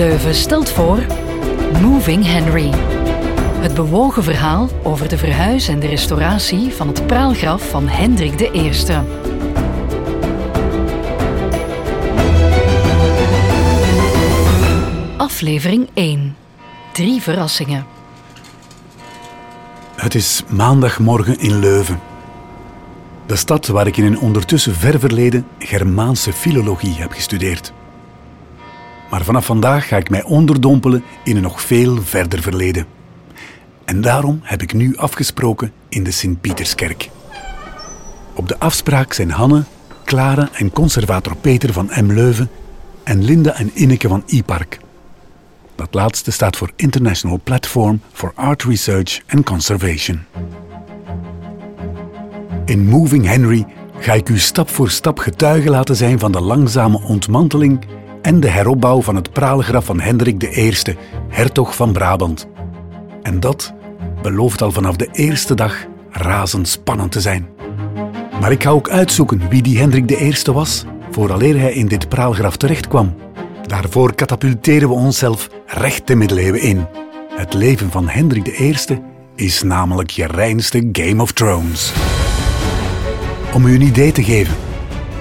Leuven stelt voor Moving Henry. Het bewogen verhaal over de verhuis en de restauratie van het praalgraf van Hendrik I. Aflevering 1. Drie verrassingen. Het is maandagmorgen in Leuven. De stad waar ik in een ondertussen ver verleden Germaanse filologie heb gestudeerd. Maar vanaf vandaag ga ik mij onderdompelen in een nog veel verder verleden. En daarom heb ik nu afgesproken in de Sint-Pieterskerk. Op de afspraak zijn Hanne, Clara en conservator Peter van M. Leuven en Linda en Inneke van E-Park. Dat laatste staat voor International Platform for Art Research and Conservation. In Moving Henry ga ik u stap voor stap getuige laten zijn van de langzame ontmanteling en de heropbouw van het praalgraf van Hendrik I, hertog van Brabant. En dat belooft al vanaf de eerste dag razendspannend te zijn. Maar ik ga ook uitzoeken wie die Hendrik I was, vooraleer hij in dit praalgraf terechtkwam. Daarvoor katapulteren we onszelf recht de middeleeuwen in. Het leven van Hendrik I is namelijk je reinste Game of Thrones. Om u een idee te geven.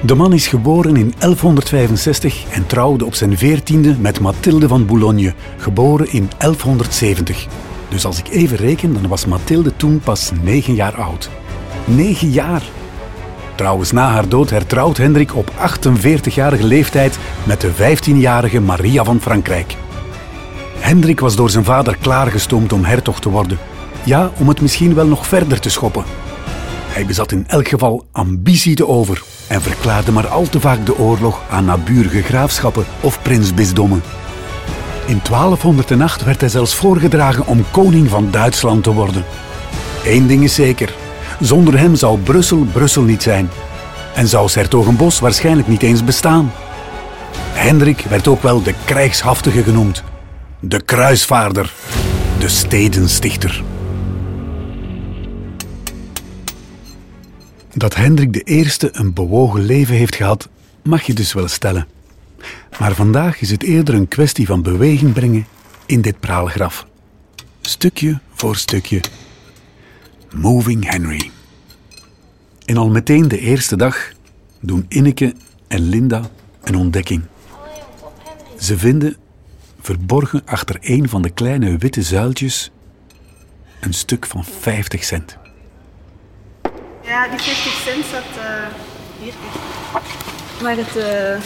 De man is geboren in 1165 en trouwde op zijn veertiende met Mathilde van Boulogne, geboren in 1170. Dus als ik even reken, dan was Mathilde toen pas negen jaar oud. Negen jaar! Trouwens, na haar dood hertrouwt Hendrik op 48-jarige leeftijd met de 15-jarige Maria van Frankrijk. Hendrik was door zijn vader klaargestoomd om hertog te worden. Ja, om het misschien wel nog verder te schoppen. Hij bezat in elk geval ambitie te over en verklaarde maar al te vaak de oorlog aan naburige graafschappen of prinsbisdommen. In 1208 werd hij zelfs voorgedragen om koning van Duitsland te worden. Eén ding is zeker: zonder hem zou Brussel Brussel niet zijn en zou Sertogenbos waarschijnlijk niet eens bestaan. Hendrik werd ook wel de krijgshaftige genoemd, de kruisvaarder, de stedenstichter. Dat Hendrik I een bewogen leven heeft gehad, mag je dus wel stellen. Maar vandaag is het eerder een kwestie van beweging brengen in dit praalgraf. Stukje voor stukje. Moving Henry. En al meteen de eerste dag doen Inneke en Linda een ontdekking. Ze vinden, verborgen achter een van de kleine witte zuiltjes, een stuk van 50 cent. Ja, die 50 cent zat uh, hier. Waar, het, uh,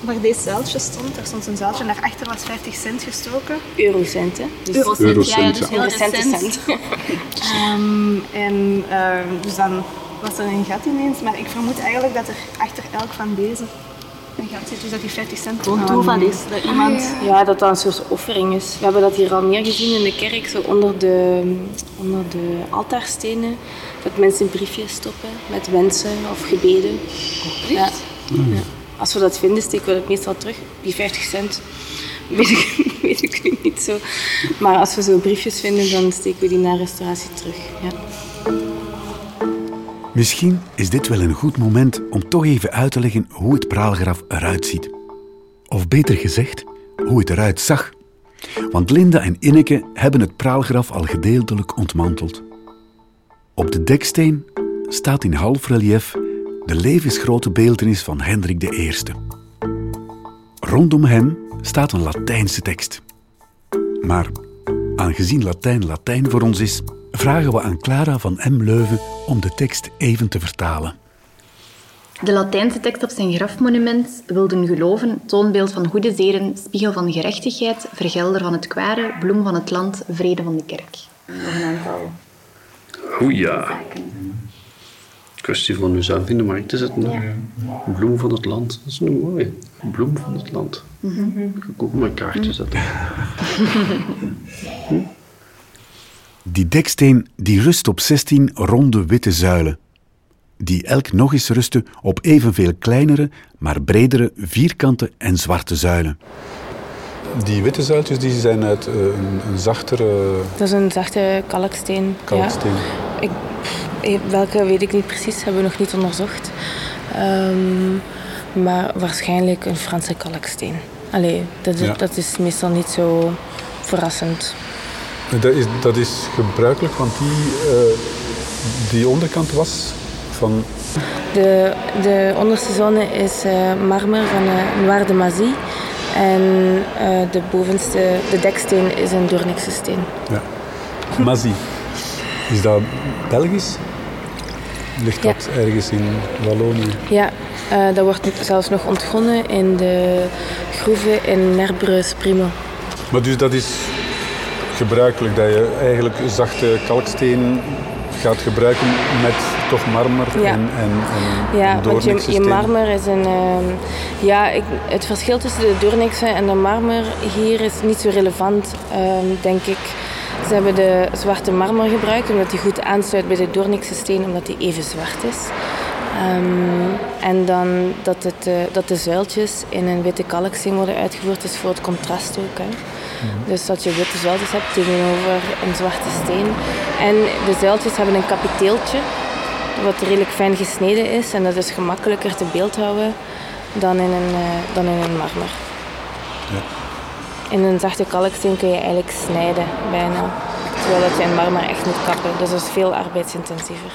waar deze zuiltje stond, er stond een zuiltje en daarachter was 50 cent gestoken. Eurocent, hè? Dus Eurocent, ja, ja, dus heel cent. cent. um, en uh, dus dan was er een gat ineens, maar ik vermoed eigenlijk dat er achter elk van deze een gat zit, dus dat die 50 cent gewoon toeval is. Dat iemand... Ah, ja. dat dat een soort offering is. We hebben dat hier al meer gezien in de kerk, zo onder de, onder de altaarstenen dat mensen briefjes stoppen met wensen of gebeden. Oh, ja. ja. Als we dat vinden, steken we dat meestal terug. Die 50 cent weet ik, weet ik nu niet zo. Maar als we zo briefjes vinden, dan steken we die naar restauratie terug. Ja. Misschien is dit wel een goed moment om toch even uit te leggen hoe het praalgraf eruit ziet. Of beter gezegd, hoe het eruit zag. Want Linda en Inneke hebben het praalgraf al gedeeltelijk ontmanteld. Op de deksteen staat in halfrelief de levensgrote beeldenis van Hendrik I. Rondom hem staat een Latijnse tekst. Maar aangezien Latijn Latijn voor ons is, vragen we aan Clara van M. Leuven om de tekst even te vertalen. De Latijnse tekst op zijn grafmonument wilden geloven, toonbeeld van goede zeden, spiegel van gerechtigheid, vergelder van het kwade, bloem van het land, vrede van de kerk. Nog een aantal Oeh ja. Kwestie van uzelf in de markt te zetten. Bloem van het land. Dat is een mooie. Bloem van het land. Mm Ik ga ook mijn kaartje zetten. Die deksteen die rust op 16 ronde witte zuilen, die elk nog eens rusten op evenveel kleinere, maar bredere, vierkante en zwarte zuilen. Die witte zuiltjes die zijn uit uh, een, een, zachtere... Dat is een zachte kalksteen. Kalksteen. Ja. Ik, welke weet ik niet precies, hebben we nog niet onderzocht. Um, maar waarschijnlijk een Franse kalksteen. allee, dat, is- Ja. dat is meestal niet zo verrassend. Dat is, dat is gebruikelijk, want die, eh, die onderkant was van... De, de onderste zone is eh, marmer van uh, Noir de Mazie. En de bovenste, de deksteen, is een Doornikse steen. Ja. Mazie. Is dat Belgisch? Ligt Ja. dat ergens in Wallonië? Ja, dat wordt zelfs nog ontgonnen in de groeven in Nerbreus Primo. Maar dus dat is gebruikelijk dat je eigenlijk zachte kalksteen gaat gebruiken met toch marmer Ja. en, en, en Ja, want je, marmer is een... ehm, ja, ik, het verschil tussen de Doornikse en de marmer hier is niet zo relevant, ehm, denk ik. Ze hebben de zwarte marmer gebruikt omdat die goed aansluit bij de Doornikse steen, omdat die even zwart is. Ehm, en dan dat, het, eh, dat de zuiltjes in een witte kalksteen worden uitgevoerd, is voor het contrast ook. Hè. Dus dat je witte zuiltjes hebt tegenover een zwarte steen. En de zuiltjes hebben een kapiteeltje, wat redelijk fijn gesneden is. En dat is gemakkelijker te beeldhouden dan in een, eh, dan in een marmer. Ja. In een zachte kalksteen kun je eigenlijk snijden, bijna. Terwijl dat je in marmer echt moet kappen. Dus dat is veel arbeidsintensiever.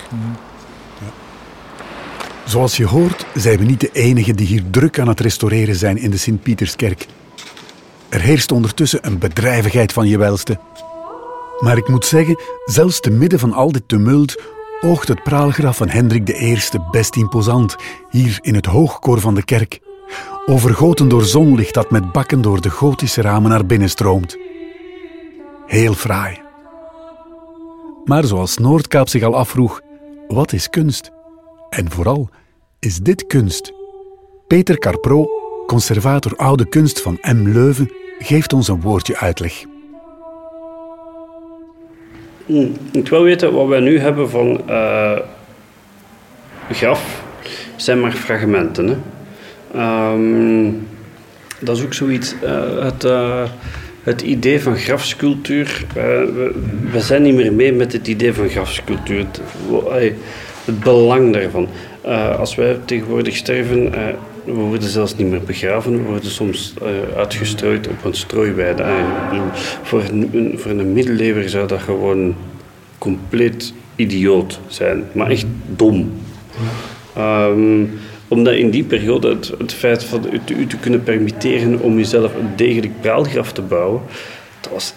Zoals je hoort, zijn we niet de enigen die hier druk aan het restaureren zijn in de Sint-Pieterskerk. Er heerst ondertussen een bedrijvigheid van je welste. Maar ik moet zeggen, zelfs te midden van al dit tumult oogt het praalgraf van Hendrik I best imposant, hier in het hoogkoor van de kerk. Overgoten door zonlicht dat met bakken door de gotische ramen naar binnen stroomt. Heel fraai. Maar zoals Noordkaap zich al afvroeg, wat is kunst? En vooral, is dit kunst? Peter Carpro, conservator oude kunst van M. Leuven, geeft ons een woordje uitleg. Moet wel weten, wat wij nu hebben van eh, graf, zijn maar fragmenten. Hè. Ehm, dat is ook zoiets, eh, het, eh, het idee van grafsculptuur. we, we zijn niet meer mee met het idee van grafsculptuur. Het, belang daarvan. Als wij tegenwoordig sterven, we worden zelfs niet meer begraven, we worden soms eh, uitgestrooid op een strooiweide. Voor, een, voor een middeleeuwer zou dat gewoon compleet idioot zijn, maar echt dom. Ehm, omdat in die periode het, feit van u te, u kunnen permitteren om jezelf een degelijk praalgraf te bouwen, dat was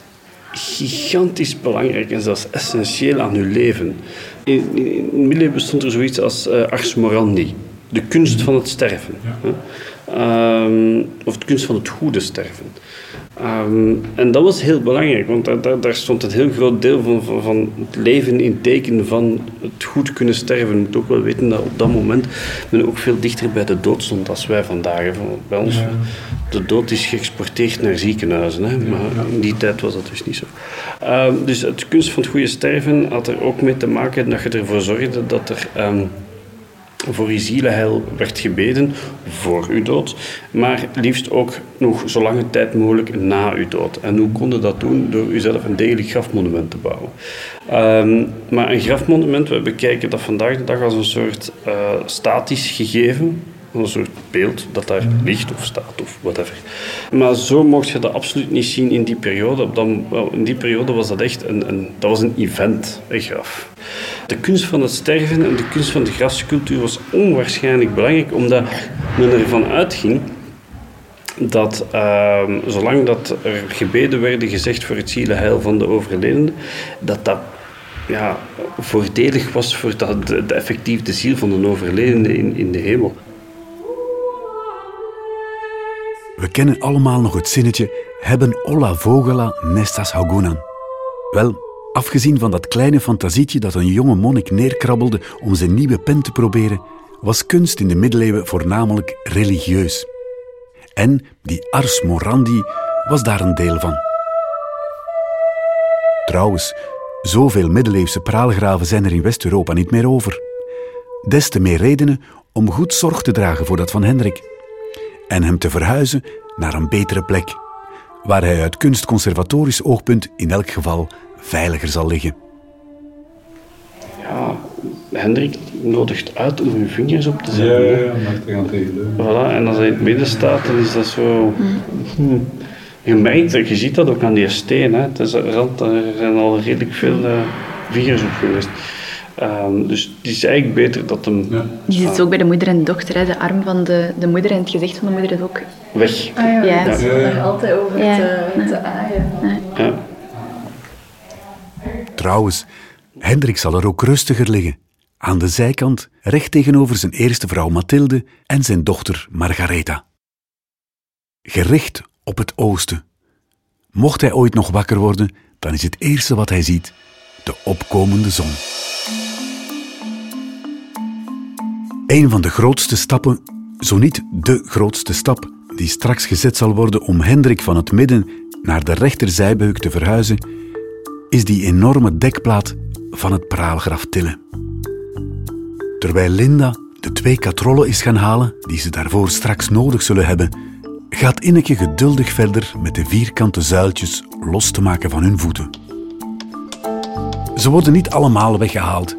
gigantisch belangrijk en zelfs essentieel aan uw leven. In, in, het middeleeuwen bestond er zoiets als eh, ars morandi, de kunst van het sterven. Ehm, of de kunst van het goede sterven. Ehm, en dat was heel belangrijk, want daar, daar, daar stond een heel groot deel van, van, van het leven in teken van het goed kunnen sterven. Je moet ook wel weten dat op dat moment men ook veel dichter bij de dood stond als wij vandaag. Bij ons, de dood is geëxporteerd naar ziekenhuizen, hè, maar in die tijd was dat dus niet zo. Ehm, dus het kunst van het goede sterven had er ook mee te maken dat je ervoor zorgde dat er... voor je zielenheil werd gebeden voor uw dood, maar liefst ook nog zo lange tijd mogelijk na uw dood. En hoe kon je dat doen? Door uzelf een degelijk grafmonument te bouwen. Ehm, maar een grafmonument, we bekijken dat vandaag de dag als een soort eh, statisch gegeven, een soort beeld dat daar ligt of staat of whatever. Maar zo mocht je dat absoluut niet zien in die periode. In die periode was dat echt een, een, dat was een event, een graf. De kunst van het sterven en de kunst van de grafsculptuur was onwaarschijnlijk belangrijk, omdat men ervan uitging dat ehm, zolang dat er gebeden werden gezegd voor het zielenheil van de overledene, dat dat ja, voordelig was voor dat, de, de effectief de ziel van een overledene in, in de hemel. We kennen allemaal nog het zinnetje hebben olla vogela nestas hagunan. Wel, afgezien van dat kleine fantasietje dat een jonge monnik neerkrabbelde om zijn nieuwe pen te proberen, was kunst in de middeleeuwen voornamelijk religieus. En die ars morandi was daar een deel van. Trouwens, zoveel middeleeuwse praalgraven zijn er in West-Europa niet meer over. Des te meer redenen om goed zorg te dragen voor dat van Hendrik en hem te verhuizen naar een betere plek, waar hij uit kunstconservatorisch oogpunt in elk geval veiliger zal liggen. Ja, Hendrik nodigt uit om je vingers op te zetten. Ja, ja, ja, maar te gaan tegen. Voilà, en als hij in het midden staat, dan is dat zo... Je merkt, dat- je ziet dat ook aan die steen. Hè. Het is, er er zijn al redelijk veel eh, vingers op geweest. Ehm, dus het is eigenlijk beter dat hem Ja. Je ziet het ook bij de moeder en de dochter. Hè. De arm van de, de moeder en het gezicht van de moeder is ook... weg. Ja, Ja. dat is Ja. altijd over Ja. te, te aaien. Ja. Trouwens, Hendrik zal er ook rustiger liggen. Aan de zijkant, recht tegenover zijn eerste vrouw Mathilde en zijn dochter Margaretha. Gericht op het oosten. Mocht hij ooit nog wakker worden, dan is het eerste wat hij ziet de opkomende zon. Een van de grootste stappen, zo niet de grootste stap, die straks gezet zal worden om Hendrik van het midden naar de rechterzijbeuk te verhuizen, is die enorme dekplaat van het praalgraf Tille. Terwijl Linda de twee katrollen is gaan halen die ze daarvoor straks nodig zullen hebben, gaat Inneke geduldig verder met de vierkante zuiltjes los te maken van hun voeten. Ze worden niet allemaal weggehaald,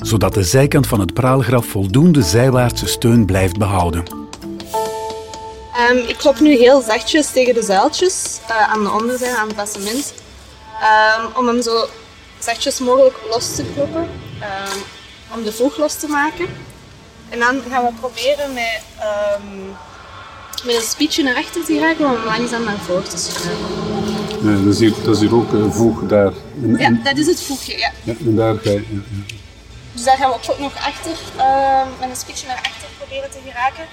zodat de zijkant van het praalgraf voldoende zijwaartse steun blijft behouden. Ehm, ik klop nu heel zachtjes tegen de zuiltjes eh, aan de onderzijde, aan het basement. Ehm, om hem zo zachtjes mogelijk los te kloppen. ehm, om de voeg los te maken. En dan gaan we proberen met, ehm, met een spietje naar achter te geraken om hem langzaam naar voren te schuiven. Ja, dat, is hier, dat is hier ook een voeg daar. En, Ja, dat is het voegje, ja. ja, en daar ga je. ja, ja. Dus daar gaan we ook nog achter, ehm, met een spietje naar achter proberen te geraken.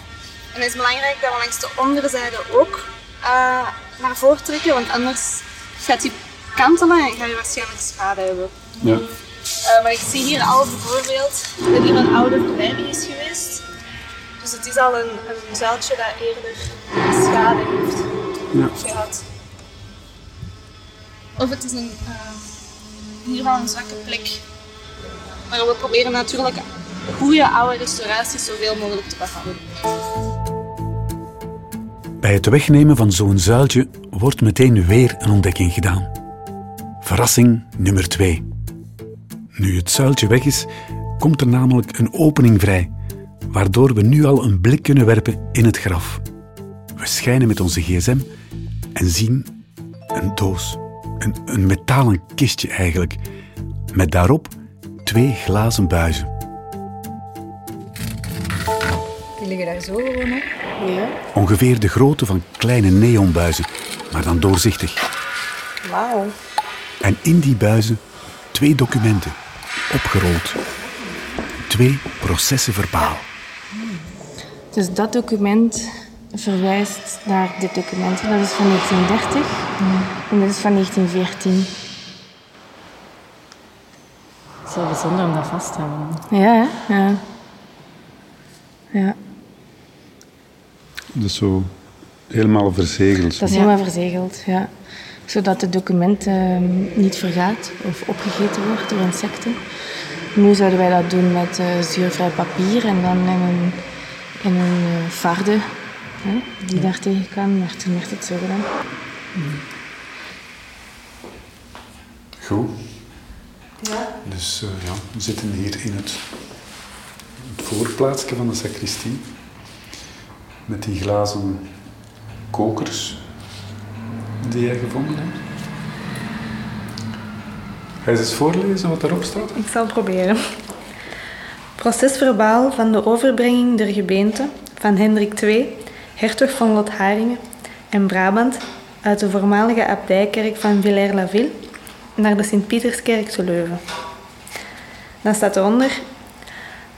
En het is belangrijk dat we langs de onderzijde ook eh, naar voren trekken, want anders gaat die kantelen en ga je waarschijnlijk schade hebben. Ja. Eh, maar ik zie hier al bijvoorbeeld dat hier een oude is geweest. Dus het is al een, een zuiltje dat eerder schade heeft Ja. gehad. Of het is een, eh, hier al een zwakke plek. Maar we proberen natuurlijk goede oude restauraties zoveel mogelijk te behouden. Bij het wegnemen van zo'n zuiltje wordt meteen weer een ontdekking gedaan. Verrassing nummer 2. Nu het zuiltje weg is, komt er namelijk een opening vrij, waardoor we nu al een blik kunnen werpen in het graf. We schijnen met onze gsm en zien een doos, een, een metalen kistje eigenlijk, met daarop twee glazen buizen. Die liggen daar zo gewoon op. Ja. Ongeveer de grootte van kleine neonbuizen, maar dan doorzichtig. Wauw. En in die buizen twee documenten, opgerold. Twee processen verbaal. Dus dat document verwijst naar dit document. Dat is van 1930 en dit is van 1914. Het is wel bijzonder om dat vast te houden. Ja, hè? ja. Ja, Dat is zo helemaal verzegeld. dat is helemaal verzegeld, ja. Zodat het document ehm, niet vergaat of opgegeten wordt door insecten. Nu zouden wij dat doen met eh, zuurvrij papier en dan in een, in een eh, varde hè, die daar tegen kan, maar toen werd het zo gedaan. Goed. Dus eh, ja, we zitten hier in het, het voorplaatsje van de sacristie. Met die glazen kokers die jij gevonden hebt. Ga je eens voorlezen wat daarop staat? Ik zal proberen. Procesverbaal van de overbrenging der gebeente van Hendrik II, hertog van Lotharingen en Brabant uit de voormalige abdijkerk van Villers-la-Ville naar de Sint-Pieterskerk te Leuven. Dan staat eronder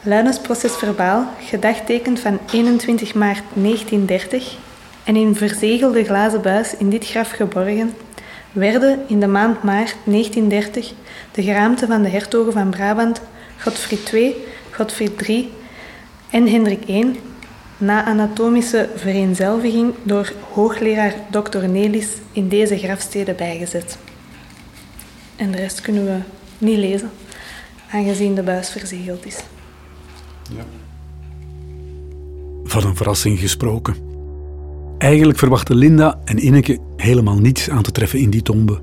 Luinens procesverbaal, gedagtekend van 21 maart 1930 en in verzegelde glazen buis in dit graf geborgen, werden in de maand maart 1930 de geraamte van de hertogen van Brabant, Godfried II, Godfried III en Hendrik I na anatomische vereenzelviging door hoogleraar Dr. Nelis in deze grafsteden bijgezet. En de rest kunnen we niet lezen, aangezien de buis verzegeld is. Ja. Van een verrassing gesproken. Eigenlijk verwachten Linda en Inneke helemaal niets aan te treffen in die tombe.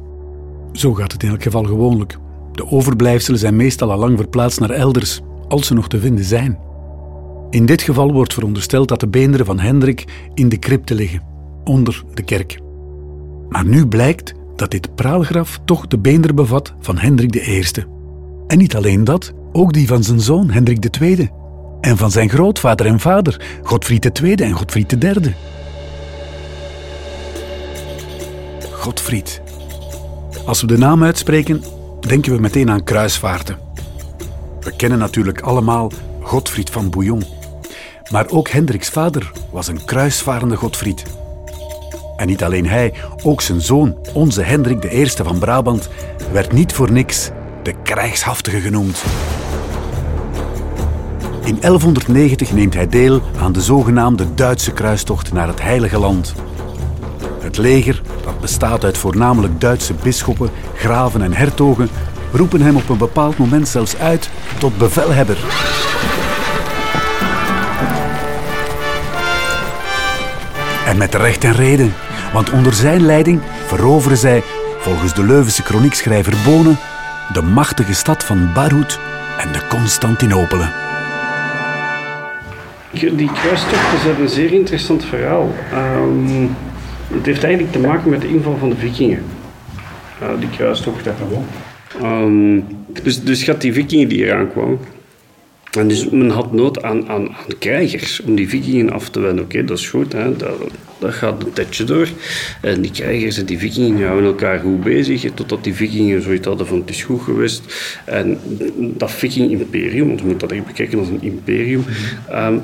Zo gaat het in elk geval gewoonlijk. De overblijfselen zijn meestal al lang verplaatst naar elders, als ze nog te vinden zijn. In dit geval wordt verondersteld dat de beenderen van Hendrik in de crypte liggen, onder de kerk. Maar nu blijkt dat dit praalgraf toch de beenderen bevat van Hendrik I. En niet alleen dat, ook die van zijn zoon Hendrik II. En van zijn grootvader en vader, Godfried II en Godfried III. Godfried. Als we de naam uitspreken, denken we meteen aan kruisvaarten. We kennen natuurlijk allemaal Godfried van Bouillon. Maar ook Hendriks vader was een kruisvarende Godfried. En niet alleen hij, ook zijn zoon, onze Hendrik I van Brabant, werd niet voor niks de krijgshaftige genoemd. In 1190 neemt hij deel aan de zogenaamde Duitse kruistocht naar het Heilige Land. Het leger, dat bestaat uit voornamelijk Duitse bisschoppen, graven en hertogen, roepen hem op een bepaald moment zelfs uit tot bevelhebber. En met recht en reden, want onder zijn leiding veroveren zij, volgens de Leuvense kroniekschrijver Bonen, de machtige stad van Barhoed en de Constantinopelen. Die kruistochten zijn een zeer interessant verhaal. Um, het heeft eigenlijk te maken met de inval van de vikingen. Uh, die kruistochten. Um, dus, dus gaat die vikingen die eraan kwamen. En dus men had nood aan, aan, aan krijgers om die vikingen af te wennen. Oké, dat is goed, hè? Dat, dat gaat een tijdje door. En die krijgers en die vikingen houden elkaar goed bezig, totdat die vikingen zoiets hadden van het is goed geweest. En dat viking-imperium, want je moet dat echt bekijken als een imperium, um,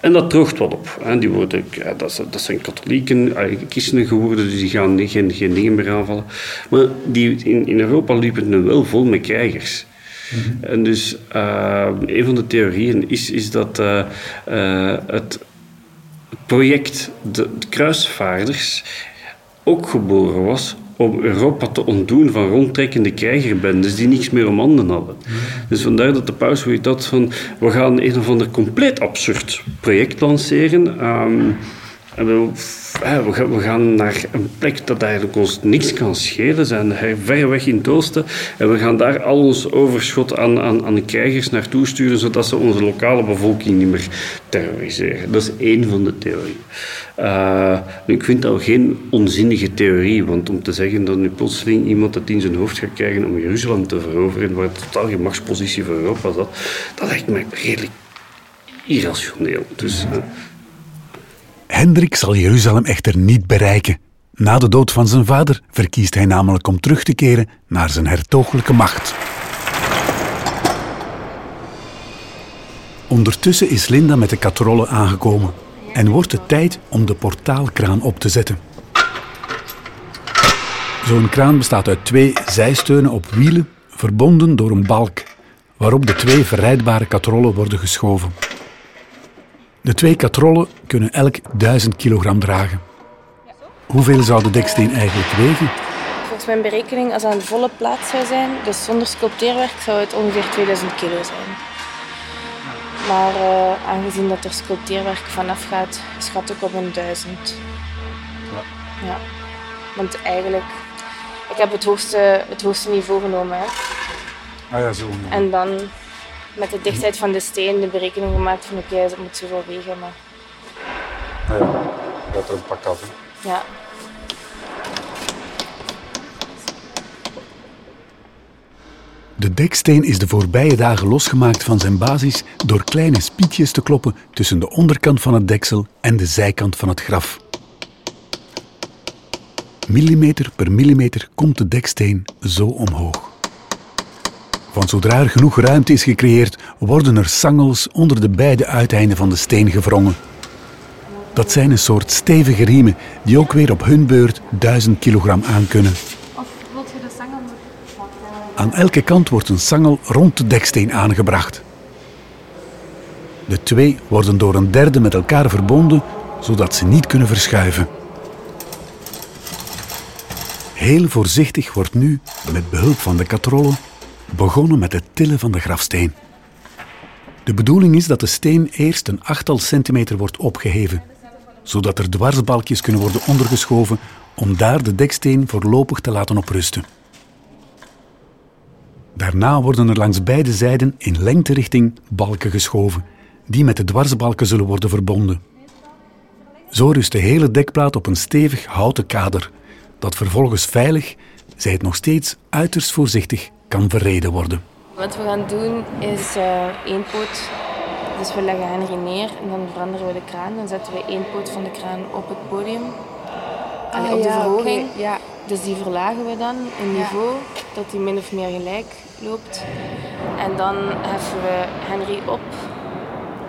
en dat droogt wat op. En die worden, dat, dat, zijn katholieken, christenen geworden, dus die gaan geen, geen dingen meer aanvallen. Maar die, in, in Europa liepen het nu wel vol met krijgers. Mhm. En dus uh, een van de theorieën is, is dat uh, uh, het project de, de, kruisvaarders ook geboren was om Europa te ontdoen van rondtrekkende krijgerbendes die niks meer om handen hadden. Dus vandaar dat de paus zoiets had van we gaan een of ander compleet absurd project lanceren. Um, we, we, gaan naar een plek dat eigenlijk ons niks kan schelen. zijn ver weg in het. En we gaan daar al ons overschot aan, aan, aan de krijgers naartoe sturen, zodat ze onze lokale bevolking niet meer terroriseren. Dat is één van de theorieën. Uh, ik vind dat geen onzinnige theorie, want om te zeggen dat nu plotseling iemand het in zijn hoofd gaat krijgen om Jeruzalem te veroveren, waar het totaal geen machtspositie voor Europa zat, dat lijkt mij redelijk irrationeel. Dus, uh, Hendrik zal Jeruzalem echter niet bereiken. Na de dood van zijn vader verkiest hij namelijk om terug te keren naar zijn hertogelijke macht. Ondertussen is Linda met de katrollen aangekomen en wordt het tijd om de portaalkraan op te zetten. Zo'n kraan bestaat uit twee zijsteunen op wielen, verbonden door een balk, waarop de twee verrijdbare katrollen worden geschoven. De twee katrollen kunnen elk 1000 kilogram dragen. Hoeveel zou de deksteen eigenlijk wegen? Volgens mijn berekening, als het aan de volle plaats zou zijn, dus zonder sculpteerwerk, zou het ongeveer 2000 kilo zijn. Maar uh, aangezien dat er sculpteerwerk vanaf gaat, schat ik op een 1000. Ja. ja. Want eigenlijk, ik heb het hoogste, het hoogste niveau genomen. Hè. Ah ja, zo. En dan met de dichtheid van de steen de berekening gemaakt van oké, okay, het moet zoveel wegen. Maar... Ah ja, dat er een pak af. Ja. De deksteen is de voorbije dagen losgemaakt van zijn basis door kleine spietjes te kloppen tussen de onderkant van het deksel en de zijkant van het graf. Millimeter per millimeter komt de deksteen zo omhoog. Want zodra er genoeg ruimte is gecreëerd, worden er sangels onder de beide uiteinden van de steen gevrongen. Dat zijn een soort stevige riemen die ook weer op hun beurt 1000 kilogram aankunnen. Of wilt je de sangel Aan elke kant wordt een sangel rond de deksteen aangebracht. De twee worden door een derde met elkaar verbonden, zodat ze niet kunnen verschuiven. Heel voorzichtig wordt nu, met behulp van de katrollen, begonnen met het tillen van de grafsteen. De bedoeling is dat de steen eerst een achttal centimeter wordt opgeheven, zodat er dwarsbalkjes kunnen worden ondergeschoven om daar de deksteen voorlopig te laten oprusten. Daarna worden er langs beide zijden in lengterichting balken geschoven, die met de dwarsbalken zullen worden verbonden. Zo rust de hele dekplaat op een stevig houten kader, dat vervolgens veilig, zij het nog steeds uiterst voorzichtig, kan verreden worden. Wat we gaan doen is uh, één poot. Dus we leggen Henry neer en dan veranderen we de kraan. Dan zetten we één poot van de kraan op het podium. Ah, op de verhoging. Ja. Dus die verlagen we dan in niveau, dat die min of meer gelijk loopt. En dan heffen we Henry op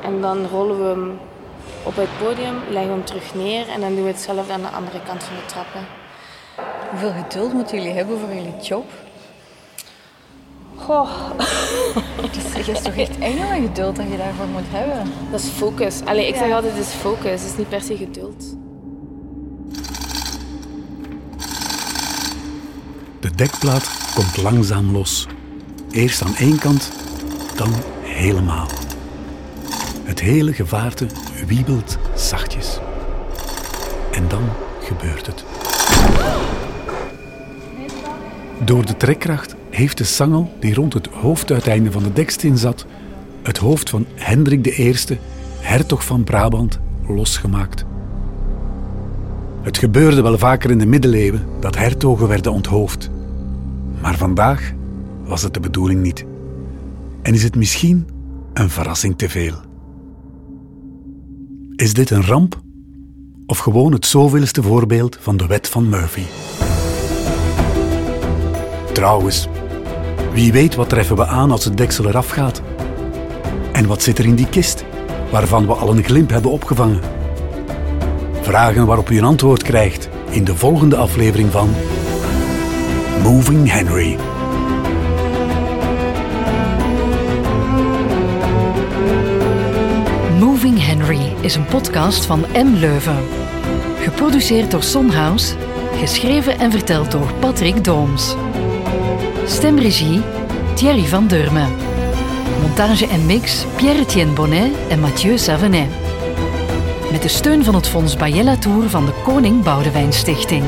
en dan rollen we hem op het podium, leggen we hem terug neer en dan doen we hetzelfde aan de andere kant van de trappen. Hoeveel geduld moeten jullie hebben voor jullie job? Goh. Het is toch echt enorm geduld dat je daarvoor moet hebben? Dat is focus. Allee, ik zeg altijd, het is focus. Het is niet per se geduld. De dekplaat komt langzaam los. Eerst aan één kant, dan helemaal. Het hele gevaarte wiebelt zachtjes. En dan gebeurt het. Door de trekkracht heeft de sangel die rond het hoofduiteinde van de deksteen zat, het hoofd van Hendrik I, hertog van Brabant, losgemaakt. Het gebeurde wel vaker in de middeleeuwen dat hertogen werden onthoofd. Maar vandaag was het de bedoeling niet. En is het misschien een verrassing te veel. Is dit een ramp? Of gewoon het zoveelste voorbeeld van de wet van Murphy? Trouwens, wie weet wat treffen we aan als het deksel eraf gaat? En wat zit er in die kist, waarvan we al een glimp hebben opgevangen? Vragen waarop u een antwoord krijgt in de volgende aflevering van Moving Henry. Moving Henry is een podcast van M. Leuven. Geproduceerd door Sonhouse, geschreven en verteld door Patrick Dooms. Stemregie Thierry van Durmen. Montage en mix Pierre-Etienne Bonnet en Mathieu Savenet. Met de steun van het Fonds Bayella Tour van de Koning Boudewijn Stichting.